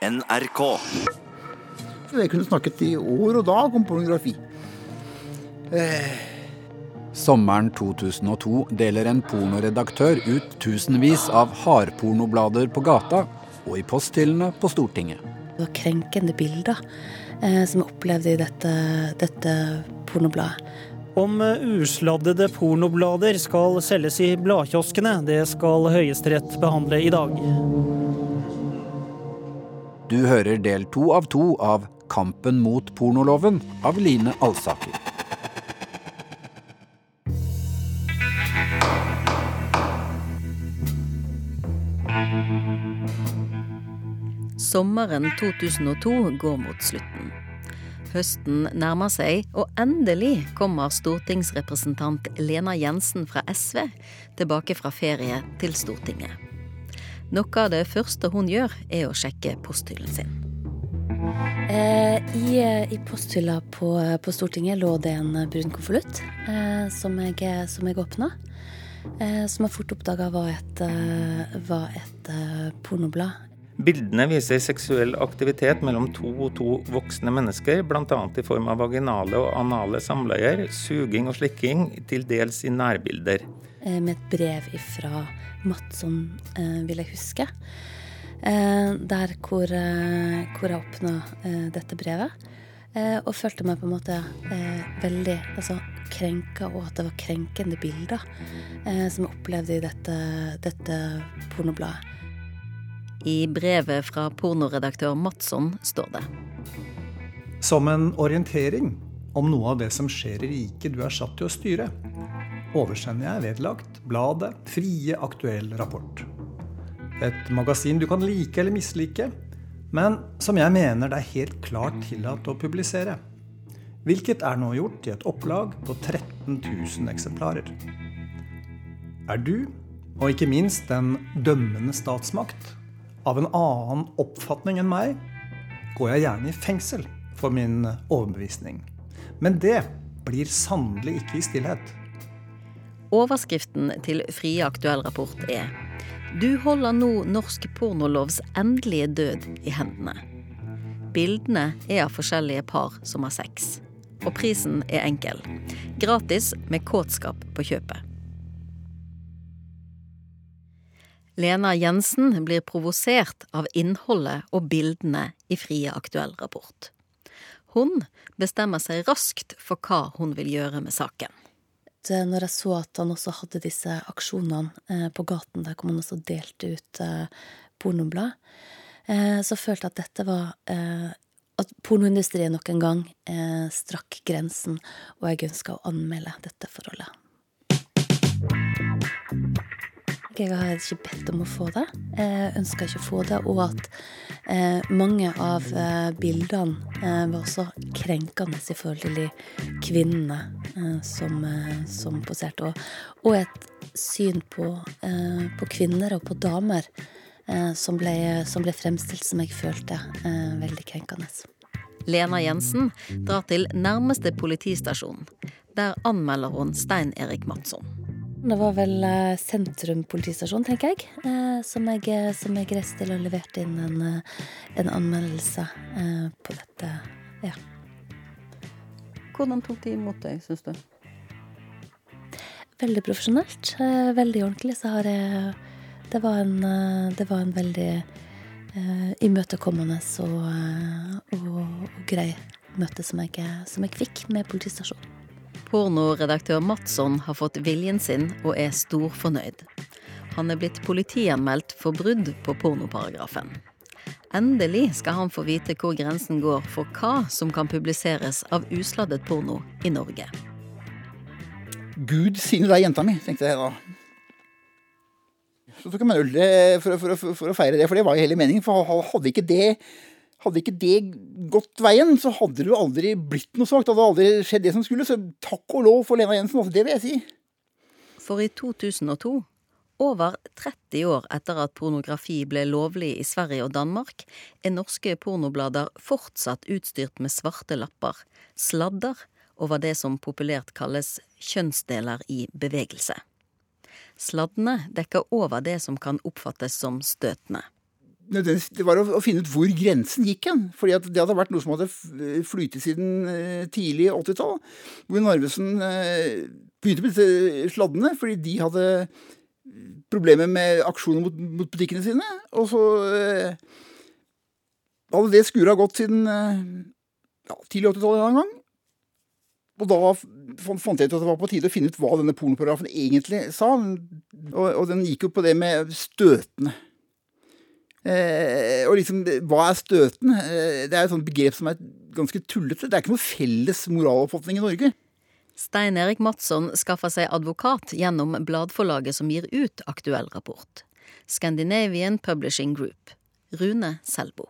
NRK. Jeg kunne snakket i år og dag om pornografi. Sommeren 2002 deler en pornoredaktør ut tusenvis av hardpornoblader på gata og i posthyllene på Stortinget. Det var krenkende bilder eh, som jeg opplevde i dette, dette pornobladet. Om usladdede pornoblader skal selges i bladkioskene, det skal Høyesterett behandle i dag. Du hører del to av to av Kampen mot pornoloven av Line Alsaker. Sommeren 2002 går mot slutten. Høsten nærmer seg, og endelig kommer stortingsrepresentant Lena Jensen fra SV tilbake fra ferie til Stortinget. Noe av det første hun gjør, er å sjekke posthyllen sin. Eh, I, I posthylla på, på Stortinget lå det en brun konvolutt eh, som jeg, som jeg åpna. Eh, som jeg fort oppdaga var et, eh, var et eh, pornoblad. Bildene viser seksuell aktivitet mellom to og to voksne mennesker, bl.a. i form av vaginale og anale samleier, suging og slikking, til dels i nærbilder. Eh, med et brev ifra Madsson, eh, vil jeg huske. Eh, der hvor, hvor jeg åpna eh, dette brevet. Eh, og følte meg på en måte eh, veldig altså, krenka, og at det var krenkende bilder eh, som jeg opplevde i dette, dette pornobladet. I brevet fra pornoredaktør Madsson står det. Som en orientering om noe av det som skjer i riket du er satt til å styre, oversender jeg vedlagt bladet Frie aktuell rapport. Et magasin du kan like eller mislike, men som jeg mener det er helt klart tillatt å publisere. Hvilket er nå gjort i et opplag på 13 000 eksemplarer. Er du, og ikke minst den dømmende statsmakt, av en annen oppfatning enn meg, går jeg gjerne i fengsel for min overbevisning. Men det blir sannelig ikke i stillhet. Overskriften til Frie aktuell rapport er Du holder nå norsk pornolovs endelige død i hendene. Bildene er av forskjellige par som har sex. Og prisen er enkel. Gratis med kåtskap på kjøpet. Lena Jensen blir provosert av innholdet og bildene i Frie aktuell rapport. Hun bestemmer seg raskt for hva hun vil gjøre med saken. Eh, Når jeg så at han også hadde disse aksjonene eh, på gaten, der hvor man også delte ut eh, pornoblad, så følte jeg at dette var At pornoindustrien nok en gang strakk grensen, og jeg ønska å anmelde dette forholdet. Jeg har ikke bedt om å få det. Jeg ønska ikke å få det, og at mange av bildene var også krenkende i forhold til de kvinnene som, eh, som poserte. Og, og et syn på, eh, på kvinner og på damer eh, som, ble, som ble fremstilt som jeg følte eh, veldig krenkende. Lena Jensen drar til nærmeste politistasjon. Der anmelder hun Stein Erik Madsson. Det var vel eh, Sentrum politistasjon, tenker jeg, eh, som jeg, eh, som jeg reiste til og leverte inn en, eh, en anmeldelse eh, på dette. Ja. Hvordan tok de imot deg, syns du? Veldig profesjonelt. eh, Veldig ordentlig. Så har jeg Det var en, eh, det var en veldig eh, imøtekommende og, eh, og, og grei møte som jeg, som jeg fikk med politistasjonen. Pornoredaktør Matsson har fått viljen sin og er storfornøyd. Han er blitt politianmeldt for brudd på pornoparagrafen. Endelig skal han få vite hvor grensen går for hva som kan publiseres av usladdet porno i Norge. Gud signe deg, jenta mi, tenkte jeg da. Så tok jeg meg en øl for, for, å- for, for å feire det, for det var jo hele meningen. For hadde ikke det hadde ikke det gått veien, så hadde det jo aldri blitt noe svakt. Hadde aldri skjedd det som skulle. Så takk og lov for Lena Jensen, altså, det vil jeg si. For i 2002, over 30 år etter at pornografi ble lovlig i Sverige og Danmark, er norske pornoblader fortsatt utstyrt med svarte lapper, sladder, over det som populært kalles kjønnsdeler i bevegelse. Sladdene dekker over det som kan oppfattes som støtende. det var å, finne ut hvor grensen gikk hen. Fordi det hadde vært noe som hadde flytet siden tidlig 80-tall. Hvor Narvesen begynte med sladdene fordi de hadde problemer med aksjoner mot, mot butikkene sine. Og så hadde det skuret gått siden ja, tidlig 80-tallet en gang. Og da fant jeg ut at det var på tide å finne ut hva denne pornoparagrafen egentlig sa. Og, og den gikk jo på det med støtende. Eh, og liksom, hva er støtende? Eh, det er et sånt begrep som er ganske tullete. Det er ikke noe felles moraloppfatning i Norge. Stein Erik Madsson skaffa seg advokat gjennom bladforlaget som gir ut aktuell rapport. Scandinavian Publishing Group. Rune Selbo.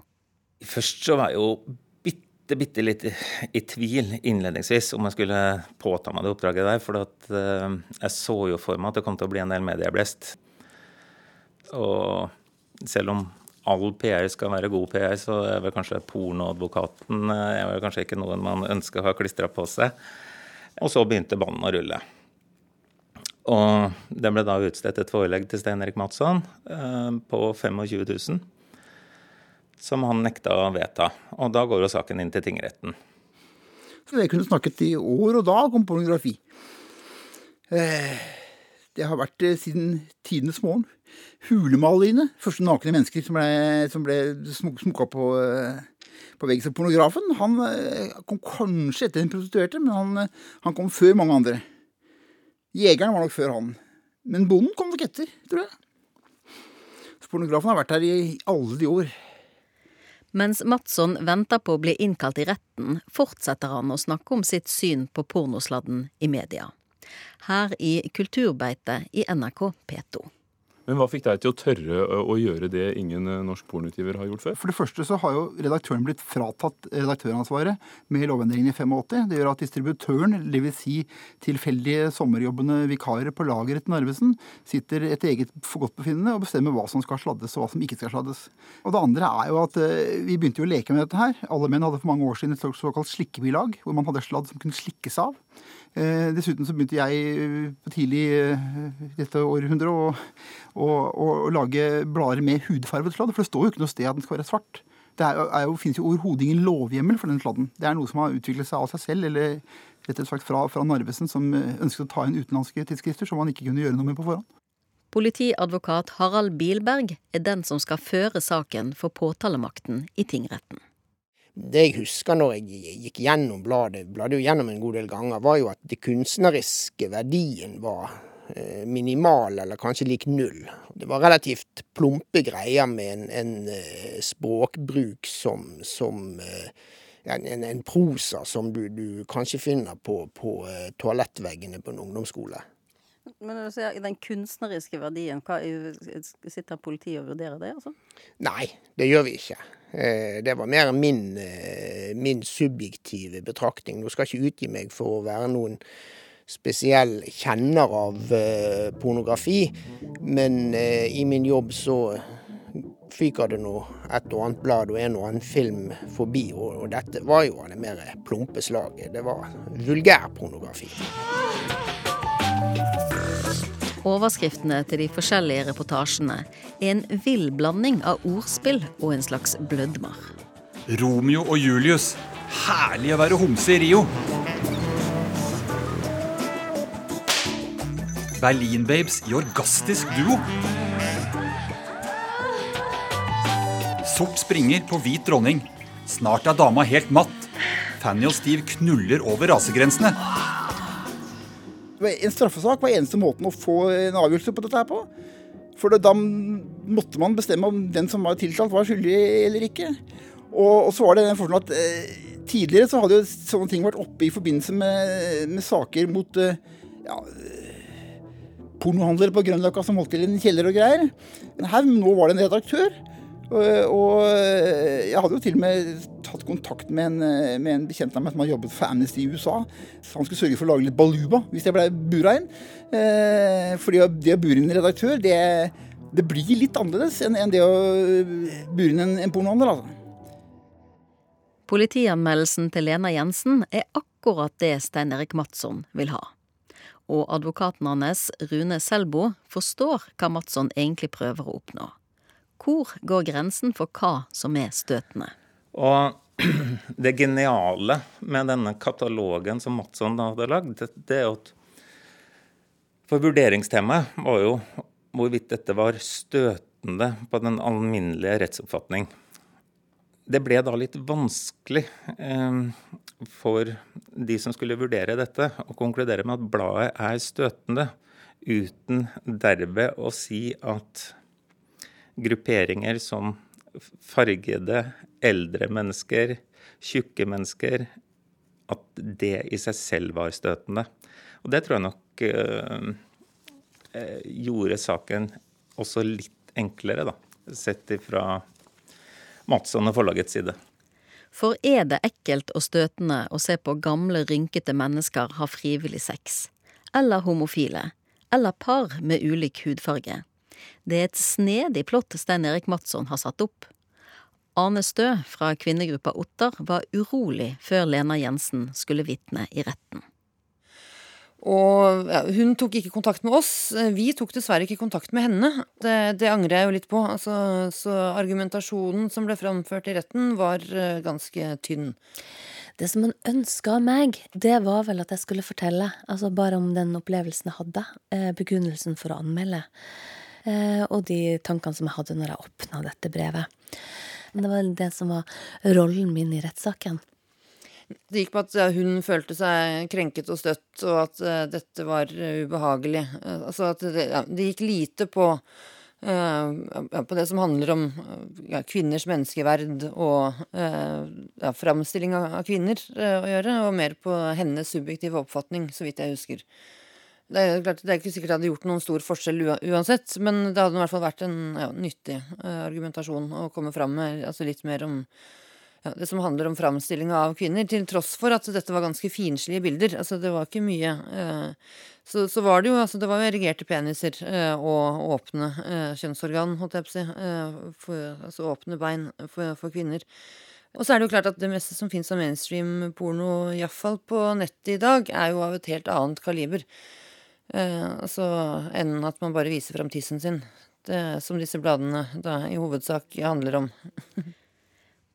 Først så var jeg jo bitte, bitte litt i tvil innledningsvis om jeg skulle påta meg det oppdraget der. For at, uh, jeg så jo for meg at det kom til å bli en del medieblest. Og selv om all PR skal være god PR, så er vel kanskje pornoadvokaten eh, er vel kanskje ikke noen man ønsker å ha klistra på seg. Og så begynte ballen å rulle. Og det ble da utstedt et forelegg til Stein Erik Madsson eh, på 25 000 som han nekta å vedta. Og da går jo saken inn til tingretten. Så jeg kunne snakket i år og dag om pornografi. Eh, det har vært eh, siden tidenes morgen. Hulemaleriene, første nakne mennesker som ble, som ble smukka på, eh, på veggen som pornografen, han kom kanskje etter den prostituerte, men han, han, kom før mange andre. Jegeren var nok før han. Men bonden kom nok etter, tror jeg. Så pornografen har vært her i alle de år. Mens Madsson venter på å bli innkalt i retten, fortsetter han å snakke om sitt syn på pornosladden i media. Her i Kulturbeitet i NRK P2. Men hva fikk deg til å tørre å gjøre det ingen eh, norsk pornoutgiver har gjort før? For det første så har jo redaktøren blitt fratatt redaktøransvaret med lovendringen i 85. Det gjør at distributøren, dvs. Si tilfeldige sommerjobbende vikarer på lageret til Narvesen, sitter etter eget forgodtbefinnende og bestemmer hva som skal sladdes og hva som ikke skal sladdes. Og det andre er jo at eh, vi begynte jo å leke med dette her. Alle menn hadde for mange år siden et såkalt slikkebilag, hvor man hadde sladd som kunne slikkes av. Eh, dessuten så begynte jeg på tidlig eh, dette århundret å, å, å, lage blader med hudfarvet sladd. For det står jo ikke noe sted at den skal være svart. Det er, er jo, finnes jo overhodet ingen lovhjemmel for den sladden. Det er noe som har utviklet seg av seg selv, eller rett og slett fra, fra Narvesen, som ønsket å ta inn utenlandske tidsskrifter som man ikke kunne gjøre noe med på forhånd. Politiadvokat Harald Bilberg er den som skal føre saken for påtalemakten i tingretten det jeg husker når jeg gikk gjennom bladet, bladde jo gjennom en god del ganger, var jo at det kunstneriske verdien var eh, minimal, eller kanskje lik null. Det var relativt plumpe greier med en, en eh, språkbruk som, som eh, en, en, prosa som du, du kanskje finner på, på toalettveggene på en ungdomsskole. Men når du sier den kunstneriske verdien, hva, sitter politiet og vurderer det? altså? Nei, det gjør vi ikke. Eh, det var mer min, eh, min subjektive betraktning. Nå skal jeg ikke utgi meg for å være noen spesiell kjenner av eh, pornografi, men i min jobb så fyker det nå et og annet blad og en og annen film forbi, og, og dette var jo av det mer plumpe slaget. Det var vulgær pornografi. Overskriftene til de forskjellige reportasjene er en vill blanding av ordspill og en slags blødmer. Romeo og Julius. Herlig å være homse i Rio. Berlin-babes i orgastisk duo. Sort springer på hvit dronning. Snart er dama helt matt. Fanny og Steve knuller over rasegrensene en straffesak var eneste måten å få en avgjørelse på dette her på. For da måtte man bestemme om den som var tiltalt, var skyldig eller ikke. Og, og så var det den forskjellen at eh, tidligere så hadde jo sånne ting vært oppe i forbindelse med, med saker mot eh, ja, pornohandlere på Grønløkka som holdt til i en kjeller og greier. Men her nå var det en redaktør og jeg hadde jo til og med tatt kontakt med en, med en bekjent av meg som har jobbet for Amnesty i USA. Så han skulle sørge for å lage litt baluba hvis jeg ble bura inn. Eh, fordi det å bure inn en redaktør, det, det, blir litt annerledes enn, det å bure inn en, en pornohandler. Altså. Politianmeldelsen til Lena Jensen er akkurat det Stein Erik Madsson vil ha. Og advokaten hans, Rune Selbo, forstår hva Madsson egentlig prøver å oppnå Hvor går grensen for hva som er støtende? Og det geniale med denne katalogen som Madsson hadde lagd, det er at For vurderingstemaet var jo hvorvidt dette var støtende på den alminnelige rettsoppfatning. Det ble da litt vanskelig eh, for de som skulle vurdere dette, å konkludere med at bladet er støtende, uten derved å si at grupperinger som fargede, eldre mennesker, tjukke mennesker, at det i seg selv var støtende. Og det tror jeg nok eh gjorde saken også litt enklere, da, sett ifra Madsson og forlagets side. For er det ekkelt og støtende å se på gamle, rynkete mennesker ha frivillig sex? Eller homofile? Eller par med ulik hudfarge? Det er et snedig plott Stein Erik Madsson har satt opp. Arne Stø fra kvinnegruppa Ottar var urolig før Lena Jensen skulle vitne i retten. Og ja, Hun tok ikke kontakt med oss. Vi tok dessverre ikke kontakt med henne. Det, det angrer jeg jo litt på. Altså, så argumentasjonen som ble framført i retten, var uh, ganske tynn. Det som hun ønska av meg, det var vel at jeg skulle fortelle altså bare om den opplevelsen jeg hadde. Eh, begrunnelsen for å anmelde. Eh, og de tankene som jeg hadde når jeg åpna dette brevet. Men det var det som var rollen min i rettssaken. Det gikk på at hun følte seg krenket og støtt, og at uh, dette var uh, ubehagelig. Altså at det, ja, det, gikk lite på, på det som handler om ja, kvinners menneskeverd og ja, framstilling av kvinner å gjøre, og mer på hennes subjektive oppfatning, så vidt jeg husker. Det er, klart, det er ikke sikkert det hadde gjort noen stor forskjell uansett, men det hadde i hvert fall vært en nyttig argumentasjon å komme fram med altså litt mer om ja, det som handler om framstillinga av kvinner, til tross for at dette var ganske finslige bilder. Altså, det var ikke mye eh, så, så, var det jo altså, det var jo erigerte peniser eh, og åpne eh, kjønnsorgan, holdt jeg på å si. Eh, for, altså åpne bein for, for, kvinner. Og så er det jo klart at det meste som fins av mainstream porno, iallfall på nettet i dag, er jo av et helt annet kaliber. Eh, altså enn at man bare viser fram tissen sin. Det som disse bladene da i hovedsak handler om.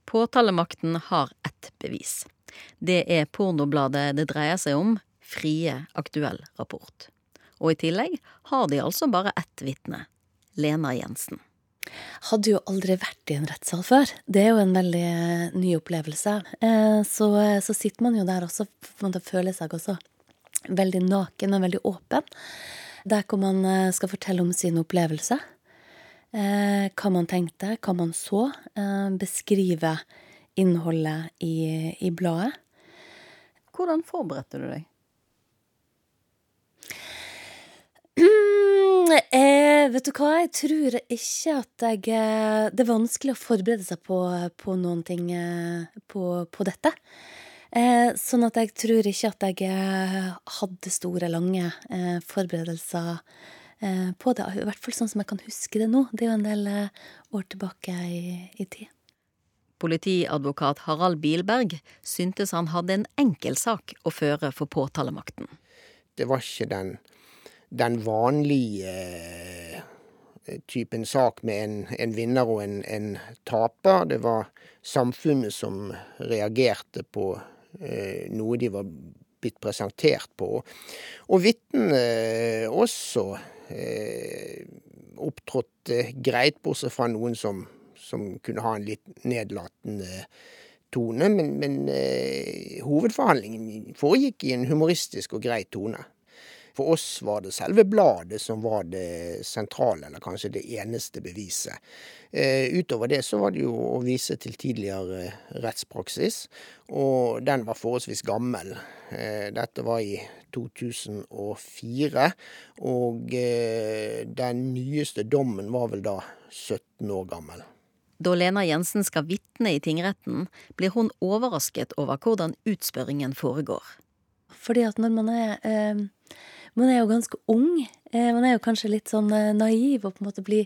Påtalemakten har ett bevis. Det er pornobladet det dreier seg om, Frie aktuell rapport. Og i tillegg har de altså bare ett vitne, Lena Jensen. Hadde jo aldri vært i en rettssal før. Det er jo en veldig eh, ny opplevelse. Eh, så, eh, så sitter man jo der også, man føler seg også veldig naken og veldig åpen. Der hvor man skal fortelle om sin opplevelse. Eh, hva man tenkte, hva man så. Eh, beskrive innholdet i, i bladet. Hvordan forberedte du deg? Mm, eh, vet du hva, jeg tror ikke at jeg eh, Det er vanskelig å forberede seg på, på noen ting eh, på, på dette. Eh, sånn at jeg tror ikke at jeg hadde store, lange forberedelser Eh, på det. I hvert fall sånn som jeg kan huske det nå. Det er jo en del eh, år tilbake i, i tid. Politiadvokat Harald Bilberg syntes han hadde en enkel sak å føre for påtalemakten. Det var ikke den, den vanlige eh, typen sak med en, en vinner og en, en, taper. Det var samfunnet som reagerte på eh, noe de var blitt presentert på. Og vitnene også eh, opptrådte greit, bortsett fra noen som, som, kunne ha en litt nedlatende tone. Men, men eh, hovedforhandlingen foregikk i en humoristisk og grei tone. For oss var det selve bladet som var det sentrale, eller kanskje det eneste beviset. Eh, utover det så var det jo å vise til tidligere rettspraksis, og den var forholdsvis gammel. Eh, dette var i 2004, og eh, den nyeste dommen var vel da 17 år gammel. Da Lena Jensen skal vitne i tingretten, blir hun overrasket over hvordan utspørringen foregår. Fordi at når man er eh, man er jo ganske ung. Eh, man er jo kanskje litt sånn eh, naiv og på en måte blir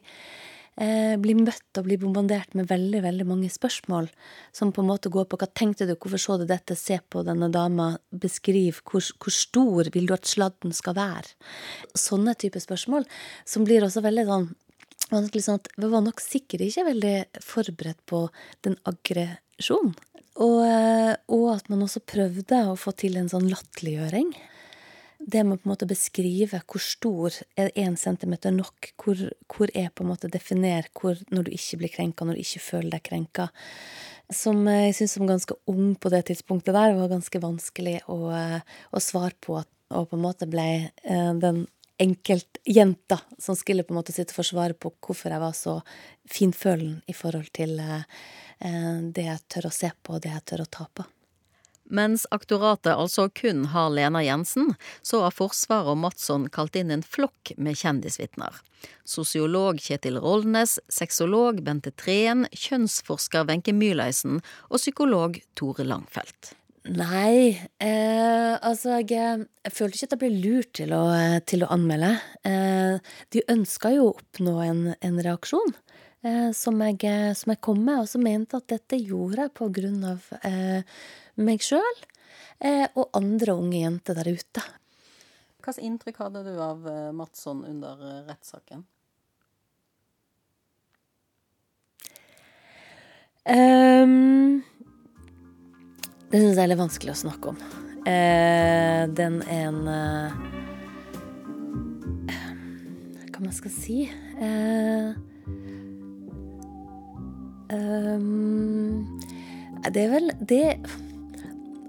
eh, blir møtt og blir bombardert med veldig veldig mange spørsmål som på en måte går på hva tenkte du, hvorfor så du dette, se på denne dama, beskriv hvor, hvor stor vil du at sladden skal være? Sånne typer spørsmål som blir også veldig sånn vanskelig sånn at vi var nok sikkert ikke veldig forberedt på den aggresjonen. Og, og at man også prøvde å få til en sånn latterliggjøring. Det med å beskrive hvor stor er én centimeter nok, hvor, hvor er på en måte definert når du ikke blir krenka, når du ikke føler deg krenka. Som jeg syns som ganske ung på det tidspunktet der var ganske vanskelig å, eh, å svare på. Og på en måte ble eh, den enkeltjenta som skulle på en måte sitte og forsvare på hvorfor jeg var så finfølen i forhold til eh, det jeg tør å se på, og det jeg tør å ta på. Mens aktoratet altså kun har Lena Jensen, så har Forsvaret og Madsson kalt inn en flokk med kjendisvitner. Sosiolog Kjetil Rollnes, sexolog Bente Treen, kjønnsforsker Wenche Myhleisen og psykolog Tore Langfelt. Nei, eh, altså jeg, jeg, følte ikke at jeg ble lurt til å, til å anmelde. Eh, de ønska jo å oppnå en, en reaksjon eh, som, jeg, som, jeg, kom med, og som mente at dette gjorde jeg på grunn av eh, meg sjøl eh, og andre unge jenter der ute. Slags inntrykk hadde du av eh, Madsson under rettssaken? Um, det syns jeg er litt vanskelig å snakke om. Uh, den er en uh, Hva man skal si eh, um, Det er vel Det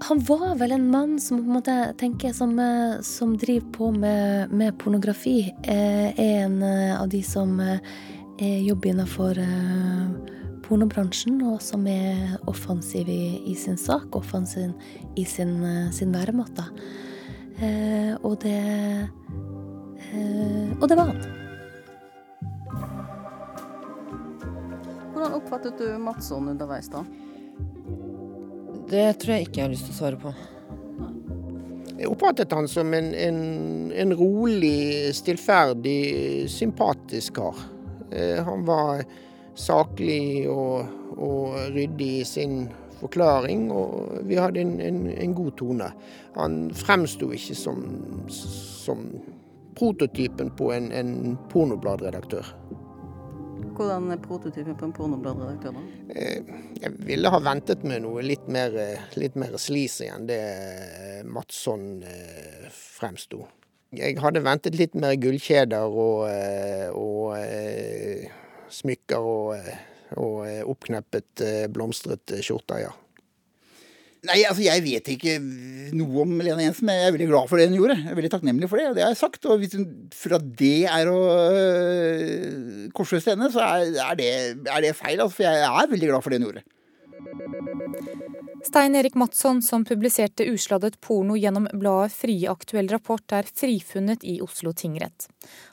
Han var vel en mann som på en måte tenker som, eh, som driver på med, med pornografi. Eh, er en eh, av de som jobber innafor pornobransjen, og som er offensiv i, i sin sak, offensiv i sin, sin væremåte. Eh, og det eh, Og det var han. Hvordan oppfattet du Madsson underveis, da? Det tror jeg ikke jeg har lyst til å svare på. Jeg oppfattet han som en, en, en rolig, stillferdig, sympatisk kar. Eh, han var saklig og, og, ryddig i sin forklaring, og vi hadde en, en, en god tone. Han fremsto ikke som, som, prototypen på en, en pornobladredaktør. Hvordan prototypen på en pornobladredaktør, da? Eh, jeg ville ha ventet med noe litt mer, litt mer sleazy enn det Madsson eh, fremsto. Jeg hadde ventet litt mer gullkjeder og, eh, og smykker og, og oppkneppet, blomstret skjorter, ja. Nei, altså Jeg vet ikke noe om Lena Jensen, men jeg er veldig glad for det hun gjorde. Jeg er veldig takknemlig for det, og det har jeg sagt. Og hvis hun fra det er å øh, korsfeste henne, så er, er, det, er, det, feil. Altså, for jeg er veldig glad for det hun gjorde. Stein Erik Madsson, som publiserte usladdet porno gjennom bladet Frie aktuell rapport, er frifunnet i Oslo tingrett.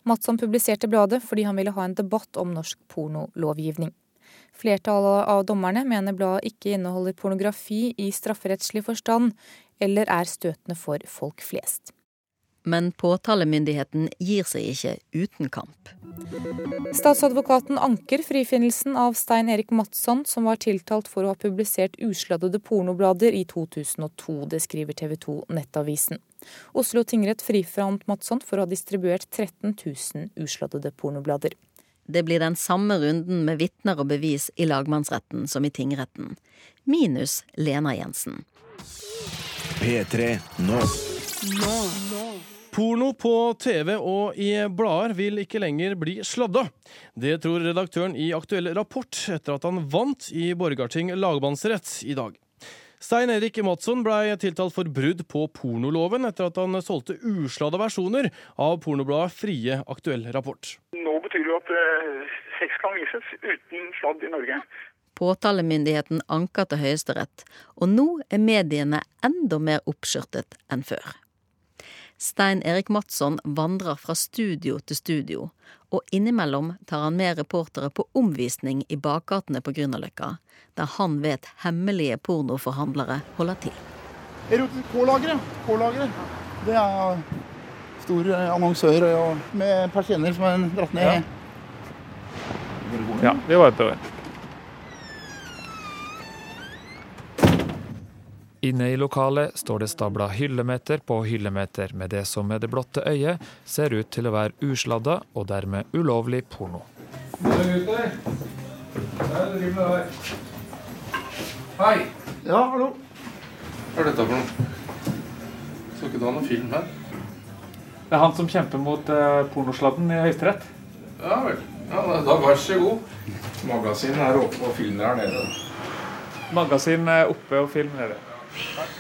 Madsson publiserte bladet fordi han ville ha en debatt om norsk pornolovgivning. Flertallet av dommerne mener bladet ikke inneholder pornografi i strafferettslig forstand, eller er støtende for folk flest. Men påtalemyndigheten gir seg ikke uten kamp. Statsadvokaten anker frifinnelsen av Stein Erik Madsson, som var tiltalt for å ha publisert usladdede pornoblader i 2002. Det skriver TV 2 Nettavisen. Oslo tingrett frifant Madsson for å ha distribuert 13 000 usladdede pornoblader. Det blir den samme runden med vitner og bevis i lagmannsretten som i tingretten. Minus Lena Jensen. P3 nå. Nå. Porno på TV og i blader vil ikke lenger bli sladda. Det tror redaktøren i Aktuell Rapport etter at han vant i Borgarting lagmannsrett i dag. Stein Erik Madsson blei tiltalt for brudd på pornoloven etter at han solgte usladde versjoner av pornobladet Frie aktuell rapport. Nå betyr det jo at uh, sex kan vises uten sladd i Norge. Påtalemyndigheten anka til Høyesterett, og nå er mediene enda mer oppskjørtet enn før. Stein Erik Madsson vandrer fra studio til studio, og innimellom tar han med reportere på omvisning i bakgatene på Grünerløkka, der han vet hemmelige pornoforhandlere holder til. K-lageret. K-lageret. Det er store annonsører med persienner som er dratt ned. Ja, ja det var et år. Inne i lokalet står det stabla hyllemeter på hyllemeter med det som med det blotte øyet ser ut til å være usladda og dermed ulovlig porno. Hei. Ja, hallo. Hva er dette for noe? Så ikke du ha noe film her? Det er han som kjemper mot eh, pornosladden i Høyesterett. Ja vel. Ja, da, vær så god. Magasinet er oppe og film er nede. Magasin er oppe og film nede.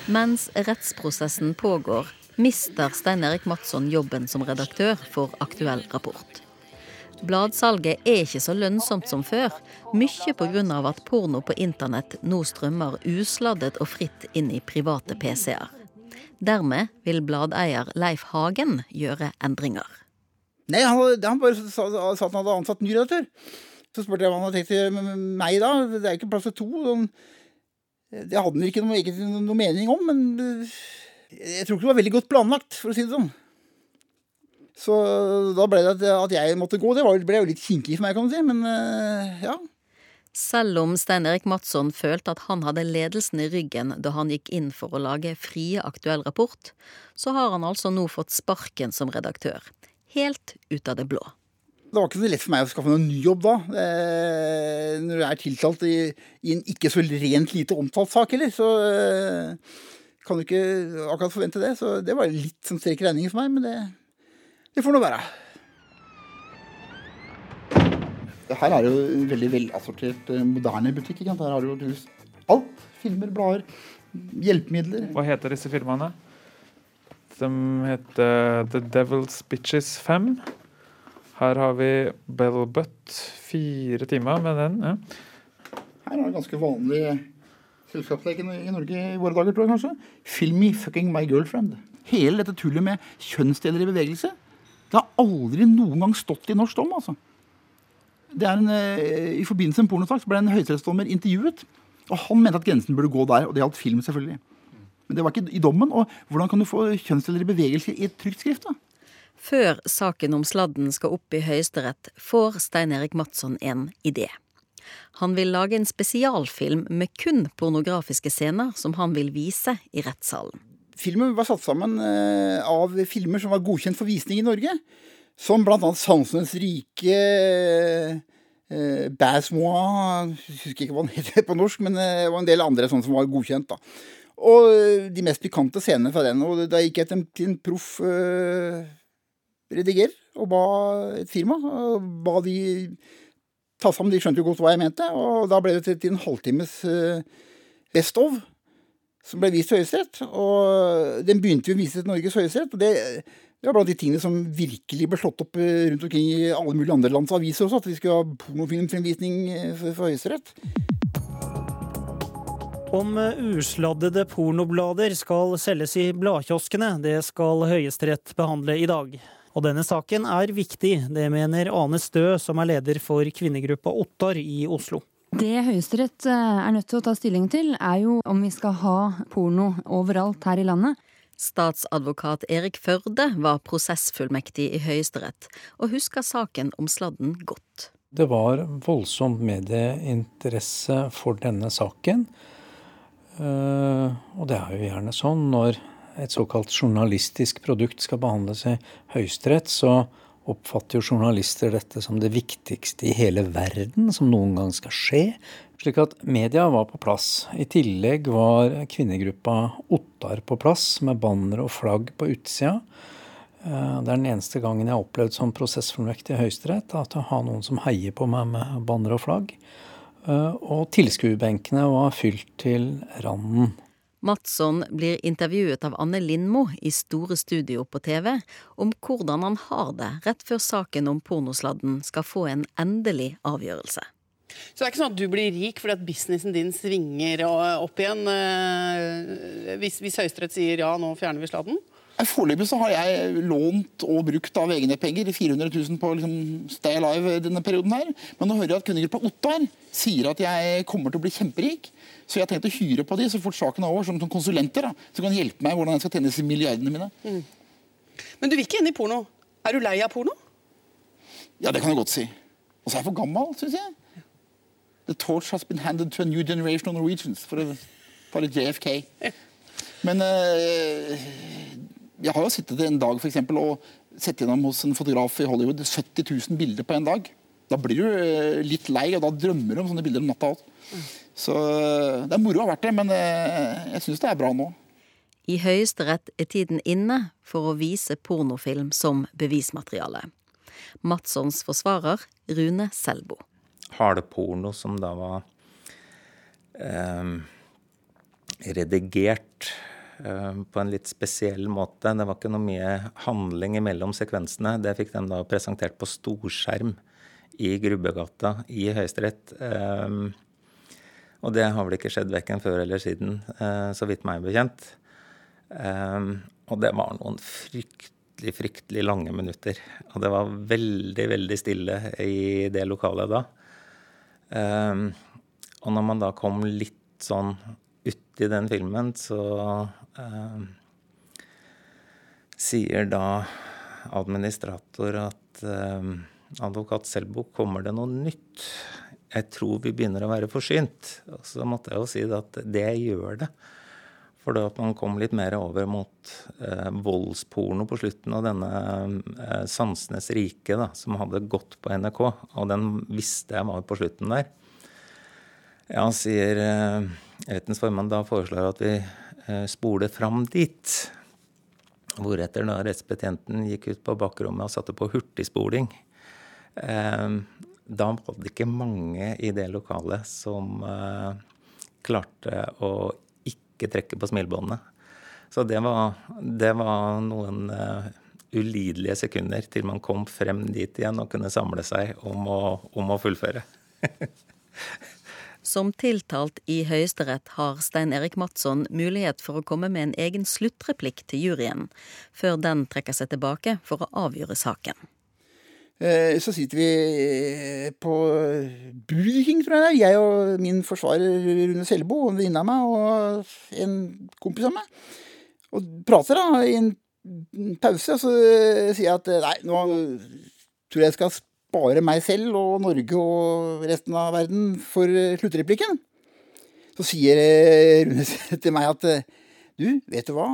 Mens rettsprosessen pågår, mister Stein Erik Madsson jobben som redaktør for Aktuell rapport. Bladsalget er ikke så lønnsomt som før, mye pga. at porno på internett nå strømmer usladdet og fritt inn i private PC-er. Dermed vil bladeier Leif Hagen gjøre endringer. Nei, han, han bare sa, sa at han hadde ansatt ny redaktør. Så spurte jeg hva han hadde tenkt til meg da. Det er ikke plass til to. Sånn. Det hadde han ikke noe, ikke noe mening om, men jeg tror ikke det var veldig godt planlagt, for å si det sånn. Så da ble det at, jeg måtte gå. Det ble jo litt kinkig for meg, kan du si, men ja. Selv om Stein Erik Madsson følte at han hadde ledelsen i ryggen da han gikk inn for å lage Frie aktuell rapport, så har han altså nå fått sparken som redaktør. Helt ut av det blå. Det var ikke så lett for meg å skaffe noen ny jobb da. Eh, når du er tiltalt i, i, en ikke så rent lite omtalt sak heller, så eh, kan du ikke akkurat forvente det. Så det var litt som i regningen for meg, men det, det får nå være. Her er jo en veldig velassortert, moderne butikk. Ikke sant? Her har du jo alt. Filmer, blader, hjelpemidler. Hva heter disse filmene? De heter The Devil's Bitches 5. Her har vi Bell Butt. Fire timer med den. Ja. Her er det ganske vanlig selskapsleken i Norge i våre dager, tror jeg kanskje. Film me fucking my girlfriend. Hele dette tullet med kjønnsdeler i bevegelse. Det har aldri noen gang stått i norsk dom, altså. Det er en, I forbindelse med en pornosak ble en høyesterettsdommer intervjuet. Og han mente at grensen burde gå der, og det gjaldt film, selvfølgelig. Men det var ikke i dommen. Og hvordan kan du få kjønnsdeler i bevegelse i et trygt skrift? da? Før saken om sladden skal opp i Høyesterett, får Stein Erik Madsson en idé. Han vil lage en spesialfilm med kun pornografiske scener som han vil vise i rettssalen. Filmen var satt sammen av filmer som var godkjent for visning i Norge. Som annet 'Sansenes rike', eh, Bassmoa Jeg husker ikke hva den heter på norsk, men det var en del andre sånne som var godkjent. da. Og de mest pikante scenene fra den. Og da gikk jeg til en, proff eh, rediger og ba et firma og ba de ta sammen. De skjønte jo godt hva jeg mente, og da ble det til, en halvtimes eh, Best of som ble vist Høyesterett. Og den begynte jo å vise til Norges Høyesterett. og det det var blant de tingene som virkelig ble slått opp rundt omkring i alle mulige andre lands aviser også, at vi skulle ha pornofilmfremvisning for, for Høyesterett. Om usladdede pornoblader skal selges i bladkioskene, det skal Høyesterett behandle i dag. Og denne saken er viktig, det mener Ane Stø, som er leder for kvinnegruppa Ottar i Oslo. Det Høyesterett er nødt til å ta stilling til, er jo om vi skal ha porno overalt her i landet. Statsadvokat Erik Førde var prosessfullmektig i Høyesterett, og husker saken om sladden godt. Det var voldsom medieinteresse for denne saken. Og det er jo gjerne sånn når et såkalt journalistisk produkt skal behandles i Høyesterett, så oppfatter jo journalister dette som det viktigste i hele verden som noen gang skal skje. Slik at media var på plass. I tillegg var kvinnegruppa Ottar på plass, med banner og flagg på utsida. Det er den eneste gangen jeg har opplevd som prosessfullmektig i Høyesterett, at jeg har noen som heier på meg med banner og flagg. Og tilskuerbenkene var fylt til randen. Madsson blir intervjuet av Anne Lindmo i Store Studio på TV om hvordan han har det rett før saken om pornosladden skal få en endelig avgjørelse. Så det er ikke sånn at du blir rik fordi at businessen din svinger opp igjen hvis, hvis Høyesterett sier ja, nå fjerner vi sladden? Foreløpig så har jeg lånt og brukt av egne penger 400 000 på liksom Stay Alive denne perioden her. Men nå hører jeg at kundegruppa Ottar sier at jeg kommer til å bli kjemperik. Så jeg har tenkt å hyre på de så fort saken er over, som, som konsulenter. da, Som kan hjelpe meg hvordan jeg skal tjene disse milliardene mine. Mm. Men du vil ikke inn i porno. Er du lei av porno? Ja, det kan jeg godt si. Og så er jeg for gammel, syns jeg. The torch has been handed to a new generation of Norwegians. For å Ta litt JFK. Men eh, jeg har jo sittet en dag for eksempel, og sett gjennom hos en fotograf i Hollywood 70 000 bilder på en dag. Da blir du eh, litt lei, og da drømmer du om sånne bilder om natta òg. Så det er moro å ha vært det, men eh, jeg syns det er bra nå. I Høyesterett er tiden inne for å vise pornofilm som bevismateriale. Matssons forsvarer Rune Selbo. Haleporno som da var eh, redigert på en litt spesiell måte. Det var ikke noe mye handling mellom sekvensene. Det fikk de da presentert på storskjerm i Grubbegata i Høyesterett. Eh, og det har vel ikke skjedd verken før eller siden, eh, så vidt meg bekjent. Og det var noen fryktelig, fryktelig lange minutter. Og det var veldig, veldig stille i det lokalet da. Og når man da kom litt sånn uti den filmen, så sier da administrator at advokat Selbo, kommer det noe nytt? Jeg tror vi begynner å være forsynt. Og så måtte jeg jo si at det gjør det. For da at man kom litt mer over mot eh, voldsporno på slutten av denne eh, Sansenes rike, da, som hadde gått på NRK. Og den visste jeg var på slutten der. Ja, sier eh, rettens formann da foreslår at vi eh, spoler fram dit. Hvoretter da rettsbetjenten gikk ut på bakrommet og satte på hurtigspoling. Eh, da var det ikke mange i det lokalet som eh, klarte å ikke trekke på smilebåndene. Så det var, det var noen ulidelige sekunder til man kom frem dit igjen og kunne samle seg om å, om å fullføre. Som tiltalt i Høyesterett har Stein Erik Madsson mulighet for å komme med en egen sluttreplikk til juryen, før den trekker seg tilbake for å avgjøre saken. Eh, så sitter vi på Burger tror jeg det er. Jeg og min forsvarer Rune Selbo, en venninne av meg og en kompis av meg. Og prater da i en pause, og så sier jeg at nei, nå tror jeg jeg skal spare meg selv og Norge og resten av verden for sluttreplikken. Så sier Rune til meg at du, vet du hva?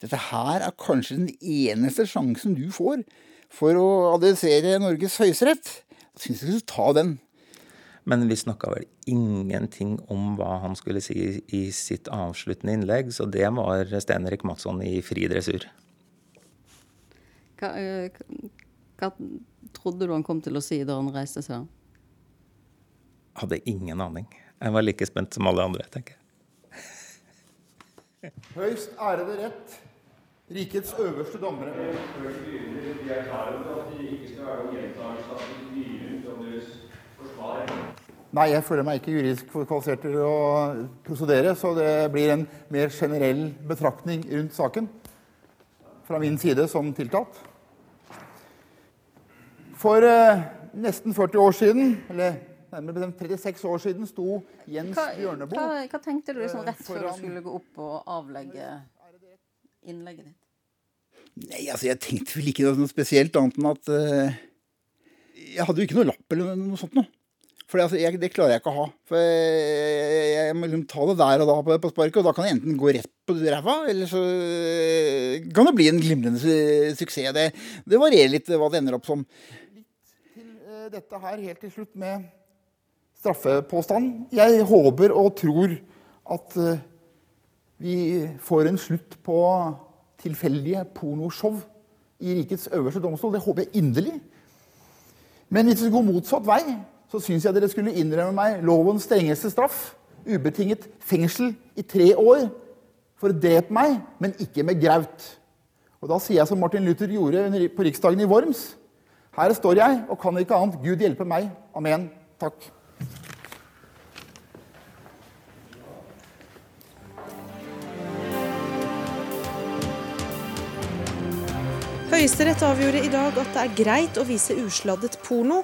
Dette her er kanskje den eneste sjansen du får for å adressere Norges høyesterett. Jeg syns du skulle ta den. Men vi snakka vel ingenting om hva han skulle si i sitt avsluttende innlegg, så det var Stein Erik Madsson i fri dressur. Hva, hva, trodde du han kom til å si da han reiste seg? Hadde ingen aning. Jeg var like spent som alle andre, tenker jeg. Høyst ærede rett Rikets øverste dommere. Nei, jeg føler meg ikke juridisk kvalifisert til å prosedere, så det blir en mer generell betraktning rundt saken fra min side som tiltalt. For eh, nesten 40 år siden, eller nærmere bestemt 36 år siden, sto Jens hva, Bjørneboe hva, hva tenkte du liksom rett før du skulle gå opp og avlegge innlegget ditt? Nei, altså jeg tenkte vel ikke noe spesielt annet enn at eh, Jeg hadde jo ikke noe lapp eller noe sånt noe. For det, altså, jeg, det klarer jeg ikke å ha. For jeg, jeg må liksom ta det der og da på, på sparket, og da kan jeg enten gå rett på ræva, eller så eh, kan det bli en glimrende su suksess. Det, det varierer litt hva det ender opp som. Dette her helt til slutt med straffepåstand. Jeg håper og tror at eh, vi får en slutt på tilfeldige pornoshow i rikets øverste domstol. Det håper jeg inderlig. Men hvis vi går motsatt vei, så syns jeg dere skulle innrømme meg lovens strengeste straff. Ubetinget fengsel i tre år for å drepe meg, men ikke med graut. Og da sier jeg som Martin Luther gjorde på riksdagen i Worms. Her står jeg og kan ikke annet. Gud hjelpe meg. Amen. Takk. Høyesterett avgjorde i dag at det er greit å vise usladdet porno.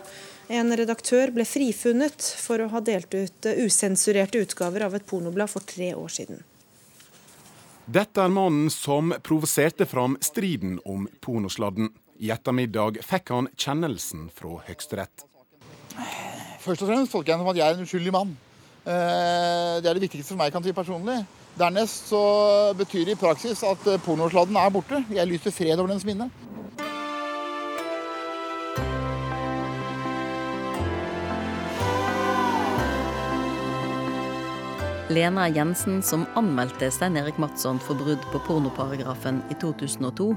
En redaktør ble frifunnet for å ha delt ut eh, usensurerte utgaver av et pornoblad for tre år siden. Dette er mannen som provoserte fram striden om pornosladden. I ettermiddag fikk han kjennelsen fra Høyesterett. Først og fremst tolker jeg det som at jeg er en uskyldig mann. Eh, Det er det viktigste for meg kan si personlig. Dernest så betyr det i praksis at pornosladden er borte. Jeg lyser fred over dens minne. Lena Jensen, som anmeldte Stein Erik Madsson for brudd på pornoparagrafen i 2002,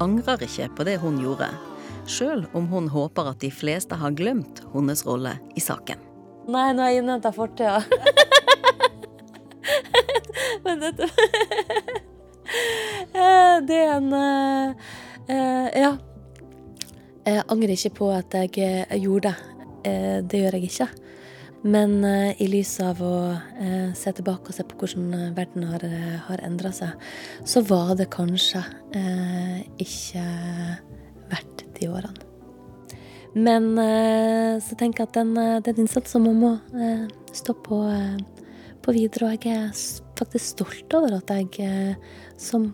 angrer ikke på det hun gjorde, sjøl om hun håper at de fleste har glemt hennes rolle i saken. Nei, nå har jeg innhenta fortida. Men dette Eh, Det er en eh, eh, Ja. Jeg angrer ikke på at jeg gjorde det. Det gjør jeg ikke. Men eh, i lys av å eh, se tilbake og se på hvordan eh, verden har, har endra seg, så var det kanskje eh, ikke verdt de årene. Men så tenker jeg at den, den innsatsen må, må stå på, på videre. Og jeg er faktisk stolt over at jeg som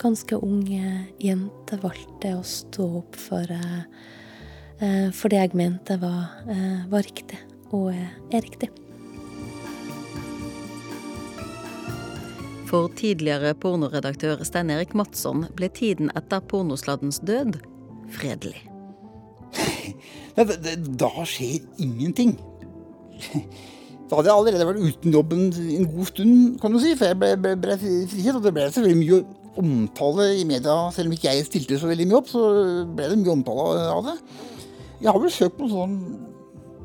ganske ung jente valgte å stå opp for, for det jeg mente var, var riktig, og eh, er riktig. For tidligere pornoredaktør Stein Erik Madsson ble tiden etter pornosladdens død fredelig. Da skjer ingenting. Da hadde jeg allerede vært uten jobben en, en god stund, kan du si, for jeg ble, ble, ble frihet. Og det ble selvfølgelig mye omtale i media, selv om ikke jeg stilte så veldig mye opp, så ble det mye omtale av det. Jeg har vel søkt på sånn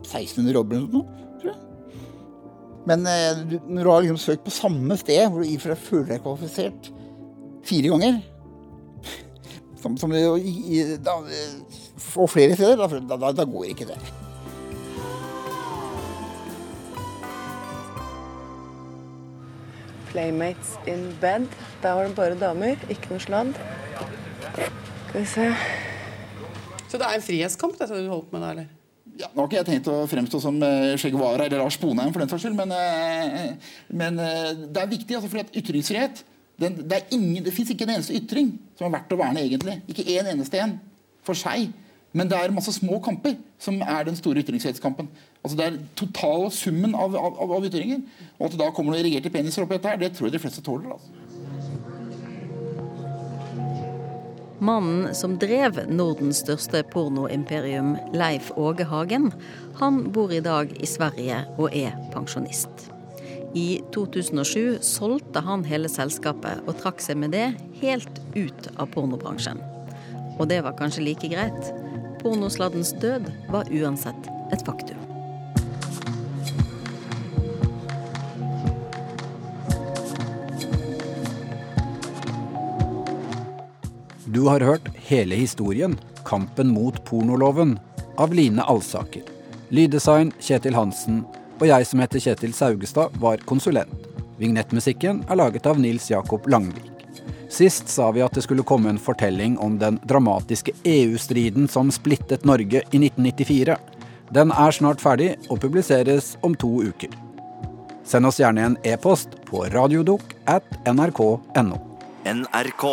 1600 jobber eller noe, tror jeg. Men eh, du- når du har liksom søkt på samme sted, hvor du i og for deg føler deg kvalifisert fire ganger som, som, i, da, og flere steder, da, da, da, da går ikke det. Playmates in bed. Der var det bare damer, ikke noe sladd. Skal vi se. Så det er en frihetskamp, dette du holdt med da, eller? Ja, nå har ikke jeg tenkt å fremstå som Skjeggvara Guevara eller Lars Bonheim, for den saks skyld, men, eh, men eh, det er viktig. Altså, at ytringsfrihet den, Det, er ingen- det fins ikke en eneste ytring som er verdt å verne, egentlig. Ikke en eneste en for seg. Men det er masse små kamper som er den store ytringsfrihetskampen. Altså Det er totale summen av, av, av, ytringer. Og at det da kommer noen erigerte peniser oppi dette, her, det tror jeg de fleste tåler. altså. Mannen som drev Nordens største pornoimperium, Leif Åge Hagen, han bor i dag i Sverige og er pensjonist. I 2007 solgte han hele selskapet og trakk seg med det helt ut av pornobransjen. Og det var kanskje like greit. Pornosladdens død var uansett et faktum. Du har hørt hele historien, Kampen mot pornoloven, av Line Alsaker. Lyddesign Kjetil Hansen, og jeg som heter Kjetil Saugestad, var konsulent. Vignettmusikken er laget av Nils Jakob Langvik. Sist sa vi at det skulle komme en fortelling om den dramatiske EU-striden som splittet Norge i 1994. Den er snart ferdig og publiseres om to uker. Send oss gjerne en e-post på radiodok at nrk.no. NRK.